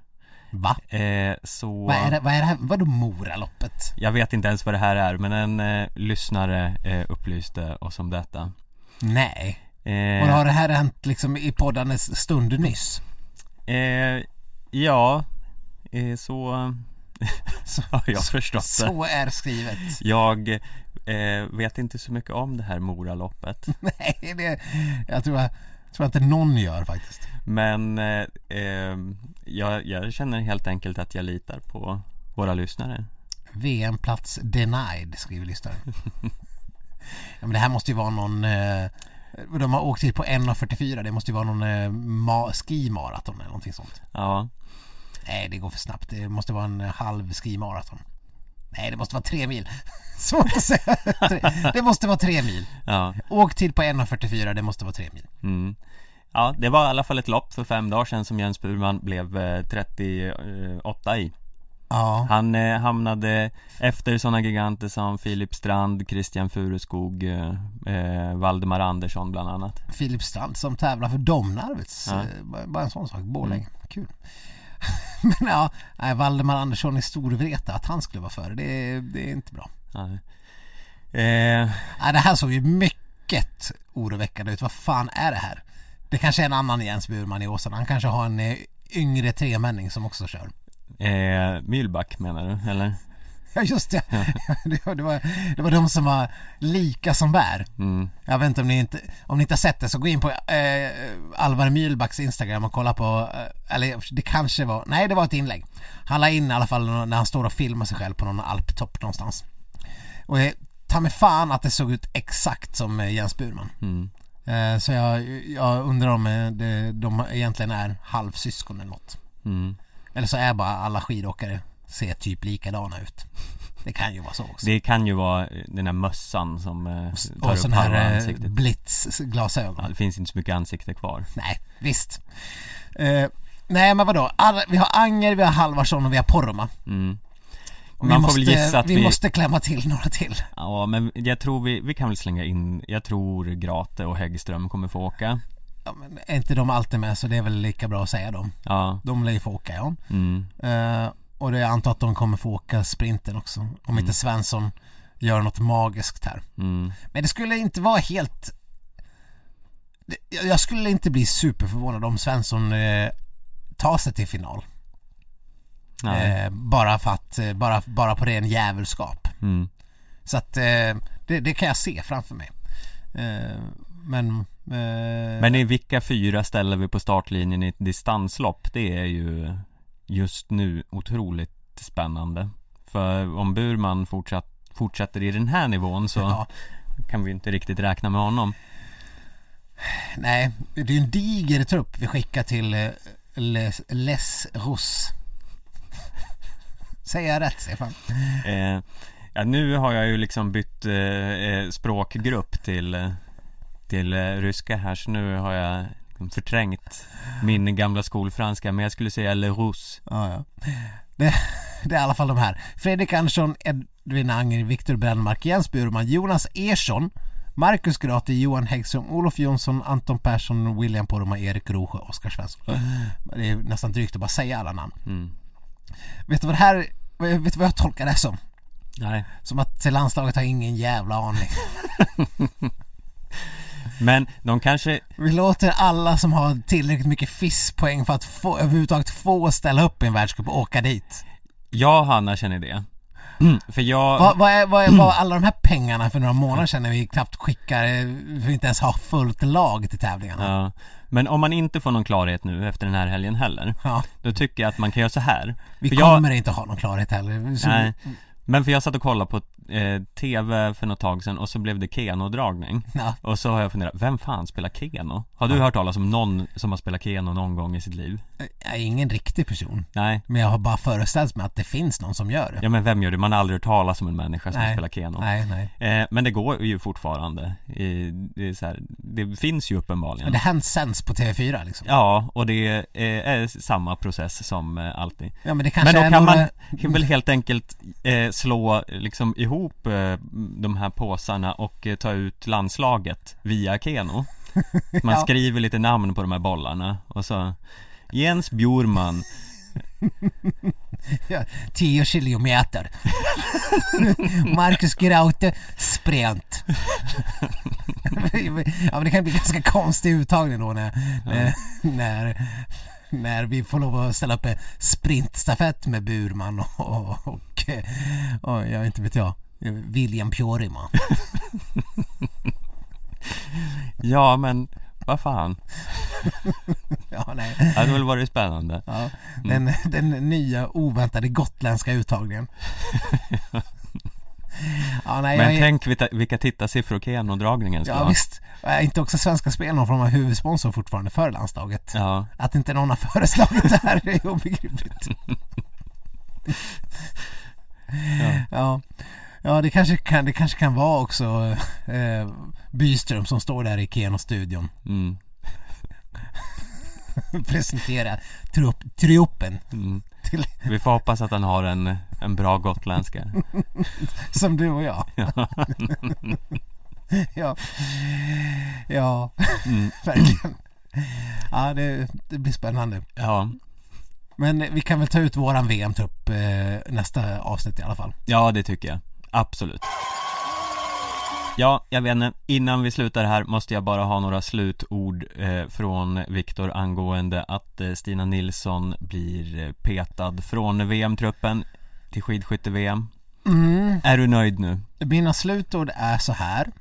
Va? eh, Så Vad är det, vad är det här? Vadå Moraloppet? Jag vet inte ens vad det här är men en eh, lyssnare eh, upplyste oss om detta Nej. Eh, Och har det här hänt liksom i poddandes stund nyss? eh, Ja, eh, så Så, har jag förstått det så är skrivet. Jag eh, vet inte så mycket om det här Moraloppet Nej, det, jag tror, jag tror inte någon gör faktiskt. Men eh, eh, jag, jag känner helt enkelt att jag litar på våra lyssnare VM-plats denied, skriver lyssnaren. ja, men det här måste ju vara någon... Eh, de har åkt hit på 1.44, det måste ju vara någon eh, ma- skimaraton eller någonting sånt. Ja, Nej, det går för snabbt. Det måste vara en eh, halv skimaraton. Nej, det måste vara tre mil. Svårt att säga. Det måste vara tre mil. ja, Åktid på 1.44, det måste vara tre mil. mm. Ja, det var i alla fall ett lopp för fem dagar sedan som Jens Burman blev eh, 38 i Ja, Han eh, hamnade efter sådana giganter som Filip Strand, Christian Fureskog, eh, eh, Valdemar Andersson bland annat Filip Strand som tävlar för Domnarvets. Ja. Eh, bara- en sån sak. Borlänge. Kul. Men ja, nej, Valdemar Andersson i Storvreta, att han skulle vara före, det, det är inte bra. ja. eh, Nej, det här såg ju mycket oroväckande ut. Vad fan är det här? Det kanske är en annan Jens Burman i Åsarna. Han kanske har en eh, yngre tremänning som också kör. Eh, Mühlback menar du, eller? Ja just det. det, var, det, var, de som var lika som bär. Mm. Jag vet inte om ni inte, om ni inte har sett det så gå in på eh, Alvar Mühlbacks Instagram och kolla på, eh, eller det kanske var, nej det var ett inlägg. Han la in i alla fall när han står och filmar sig själv på någon alptopp någonstans. Och eh, ta mig fan att det såg ut exakt som eh, Jens Burman. Mm. Eh, så jag, jag undrar om eh, det, de egentligen är halvsyskon eller något. Mm. Eller så är bara alla skidåkare ser typ likadana ut. Det kan ju vara så också. Det kan ju vara eh, den här mössan som eh, tar och upp halva här eh, ansiktet blitzglasögon. ja, Det finns inte så mycket ansikte kvar Nej, visst. Eh, nej men vadå, Alla, vi har Anger, vi har Halvarsson och vi har Poromaa. mm. Och Man vi får måste, väl gissa att vi, vi, måste klämma till några till. Ja men jag tror vi, vi kan väl slänga in Jag tror Grate och Häggström kommer få åka Ja, men är inte de alltid med så det är väl lika bra att säga dem. Ja, De lär ju få åka ja. mm. Eh, och det jag antar att de kommer få åka sprinten också. Om inte Svensson gör något magiskt här. Mm. Men det skulle inte vara helt... Jag skulle inte bli superförvånad om Svensson eh, tar sig till final. Eh, bara för att, eh, bara, bara på ren djävulskap. Mm. Så att eh, det, det kan jag se framför mig. Men... Eh, Men i vilka fyra ställer vi på startlinjen i ett distanslopp? Det är ju just nu otroligt spännande För om Burman fortsatt, fortsätter i den här nivån så Ja. kan vi inte riktigt räkna med honom Nej, det är ju en diger trupp vi skickar till eh, Les, Les Rousse. Säger jag rätt Stefan? eh, Ja nu har jag ju liksom bytt eh, eh, språkgrupp till, eh, till eh, ryska här så nu har jag liksom förträngt min gamla skolfranska men jag skulle säga Le Rousse Ja, ja. Det, det är i alla fall de här. Fredrik Andersson, Edvin Anger, Viktor Brännmark, Jens Burman, Jonas Ersson, Marcus Grate, Johan Häggström, Olof Jonsson, Anton Persson, William Poromaa, Erik Rosjö, Oskar Svensson. Det är nästan drygt att bara säga alla namn. mm. Vet du vad det här, vet du vad jag tolkar det som? Nej Som att landslaget har ingen jävla aning. Men de kanske Vi låter alla som har tillräckligt mycket FIS-poäng för att få, överhuvudtaget få ställa upp i en världscup och åka dit. Jag och Hanna känner det För jag Vad, vad, är, vad, är, vad är alla de här pengarna för några månader sedan när vi knappt skickar, vi inte ens har fullt lag till tävlingarna? Ja, men om man inte får någon klarhet nu efter den här helgen heller Ja, Då tycker jag att man kan göra så här vi För jag- kommer inte ha någon klarhet heller. Så, Nej, men för jag satt och kollade på eh, TV för något tag sedan och så blev det Keno-dragning Ja, Och så har jag funderat, vem fan spelar Keno? Har du hört talas om någon som har spelat Keno någon gång i sitt liv? jag är ingen riktig person. Nej, Men jag har bara föreställt mig att det finns någon som gör det. ja men vem gör det? Man har aldrig hört talas om en människa som Nej. spelar Keno Nej, nej. eh, Men det går ju fortfarande i, det, är så här, det finns ju uppenbarligen Men det hänt sänds på TV4 liksom. Ja, och det är, är samma process som eh, alltid Ja men det kanske Men då är kan några... man väl helt enkelt eh, slå liksom ihop eh, de här påsarna och eh, ta ut landslaget via Keno Man Ja. skriver lite namn på de här bollarna och så Jens Bjurman Ja, 10 kilometer. Marcus Graute, sprint. ja men det kan bli ganska konstig uttagning då när, när, när, när vi får lov att ställa upp en sprintstafett med Burman och, och, och, och jag inte vet jag, William Pjorima. Ja men, vad fan Ja, nej. Det hade väl varit spännande Ja, den, den nya oväntade gotländska uttagningen. Ja, nej, Men jag tänk vilka, vilka tittarsiffror Keno-dragningen ska Ja ha visst, är inte också Svenska Spel någon form av huvudsponsor fortfarande för landslaget? Ja, Att inte någon har föreslagit det här är obegripligt. ja. ja. Det kanske kan, det kanske kan vara också eh, Byström som står där i Keno-studion mm, presentera trupp, triuppen mm. till, Vi får hoppas att han har en, en bra gotländska som du och jag. ja, ja, mm. verkligen. Ja, det, det blir spännande. Ja, Men vi kan väl ta ut våran VM-trupp eh, nästa avsnitt i alla fall. Ja, det tycker jag. Absolut. Ja, jag vet inte. Innan vi slutar här måste jag bara ha några slutord eh, från Viktor angående att eh, Stina Nilsson blir eh, petad från VM-truppen till skidskytte-VM. Mm. Är du nöjd nu? Mina slutord är så här.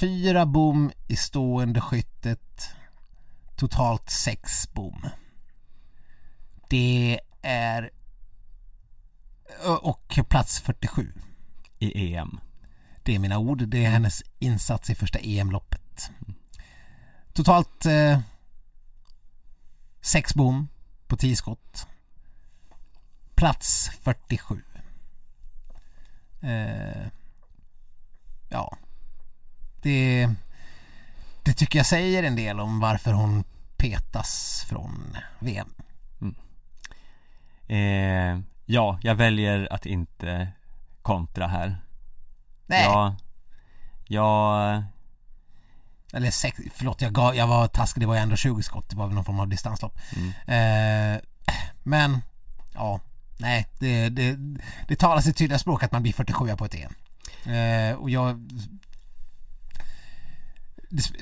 Fyra bom i stående skyttet. Totalt sex bom. Det är... Och plats 47. I EM? Det är mina ord. Det är hennes insats i första EM-loppet. Totalt eh, sex bom på 10 skott. Plats 47. Eh, ja. Det, det tycker jag säger en del om varför hon petas från VM. Mm. Eh, ja, jag väljer att inte kontra här. Nej, Jag, jag, eller sex, förlåt jag, gav, jag var taskig, det var ju ändå 20 skott, det var väl någon form av distanslopp. Mm. Eh, men, ja, nej, det, det, det talar sitt tydliga språk att man blir 47 på ett EM. Eh, och jag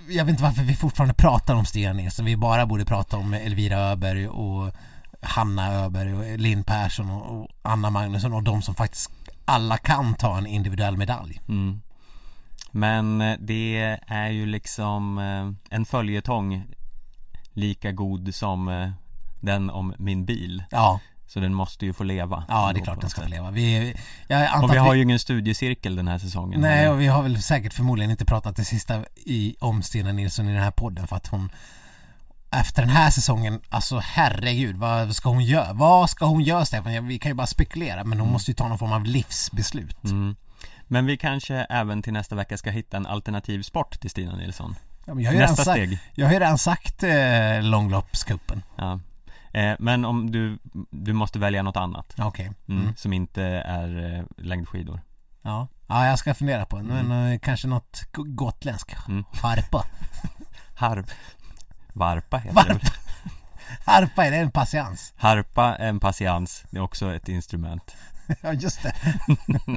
jag vet inte varför vi fortfarande pratar om Stina Nilsson. Vi bara borde prata om Elvira Öberg och Hanna Öberg och Linn Persson och, Anna Magnusson och de som faktiskt alla kan ta en individuell medalj. mm. Men eh, det är ju liksom eh, en följetong lika god som eh, den om min bil. Ja, Så den måste ju få leva. ja det är klart den ska få leva. Vi, Och vi har ju ingen studiecirkel den här säsongen. Nej, heller. och vi har väl säkert förmodligen inte pratat det sista i, om Stina Nilsson i den här podden för att hon efter den här säsongen, alltså herregud, vad ska hon göra? Vad ska hon göra Stefan? Vi kan ju bara spekulera men hon måste ju ta någon form av livsbeslut. Mm. Men vi kanske även till nästa vecka ska hitta en alternativ sport till Stina Nilsson. Ja, jag, har Nästa sagt, steg. jag har ju redan sagt eh, långloppscupen. Ja. Eh, men om du, du måste välja något annat. Okej. Mm, Mm. Som inte är eh, längdskidor. Ja. ja, jag ska fundera på det. Men eh, kanske något go- gotländskt. Mm. Harpa. Harp. Varpa heter Varpa. det? Harpa, är det en patiens? Harpa är en patiens, det är också ett instrument. Ja, just det.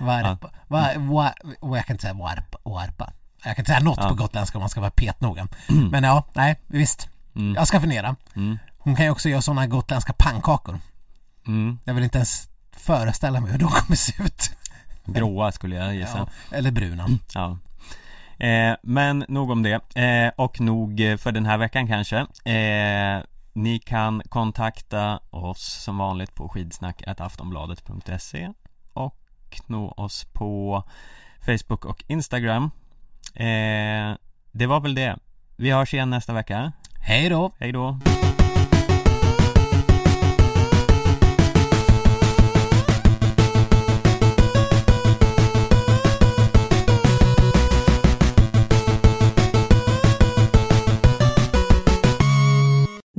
Varpa. Va, va, och jag kan inte säga varpa. varpa. Jag kan inte säga något Ja. på gotländska om man ska vara petnoga. Men ja, nej, visst. Mm. Jag ska fundera. Mm. Hon kan ju också göra sådana gotländska pannkakor. Mm. Jag vill inte ens föreställa mig hur de kommer se ut. Gråa skulle jag gissa. Ja, eller bruna. Ja. Eh, men nog om det. Eh, och nog för den här veckan kanske. Eh, ni kan kontakta oss som vanligt på skidsnack.aftonbladet.se och nå oss på Facebook och Instagram. Det var väl det. Vi hörs igen nästa vecka. Hej då! Hej då!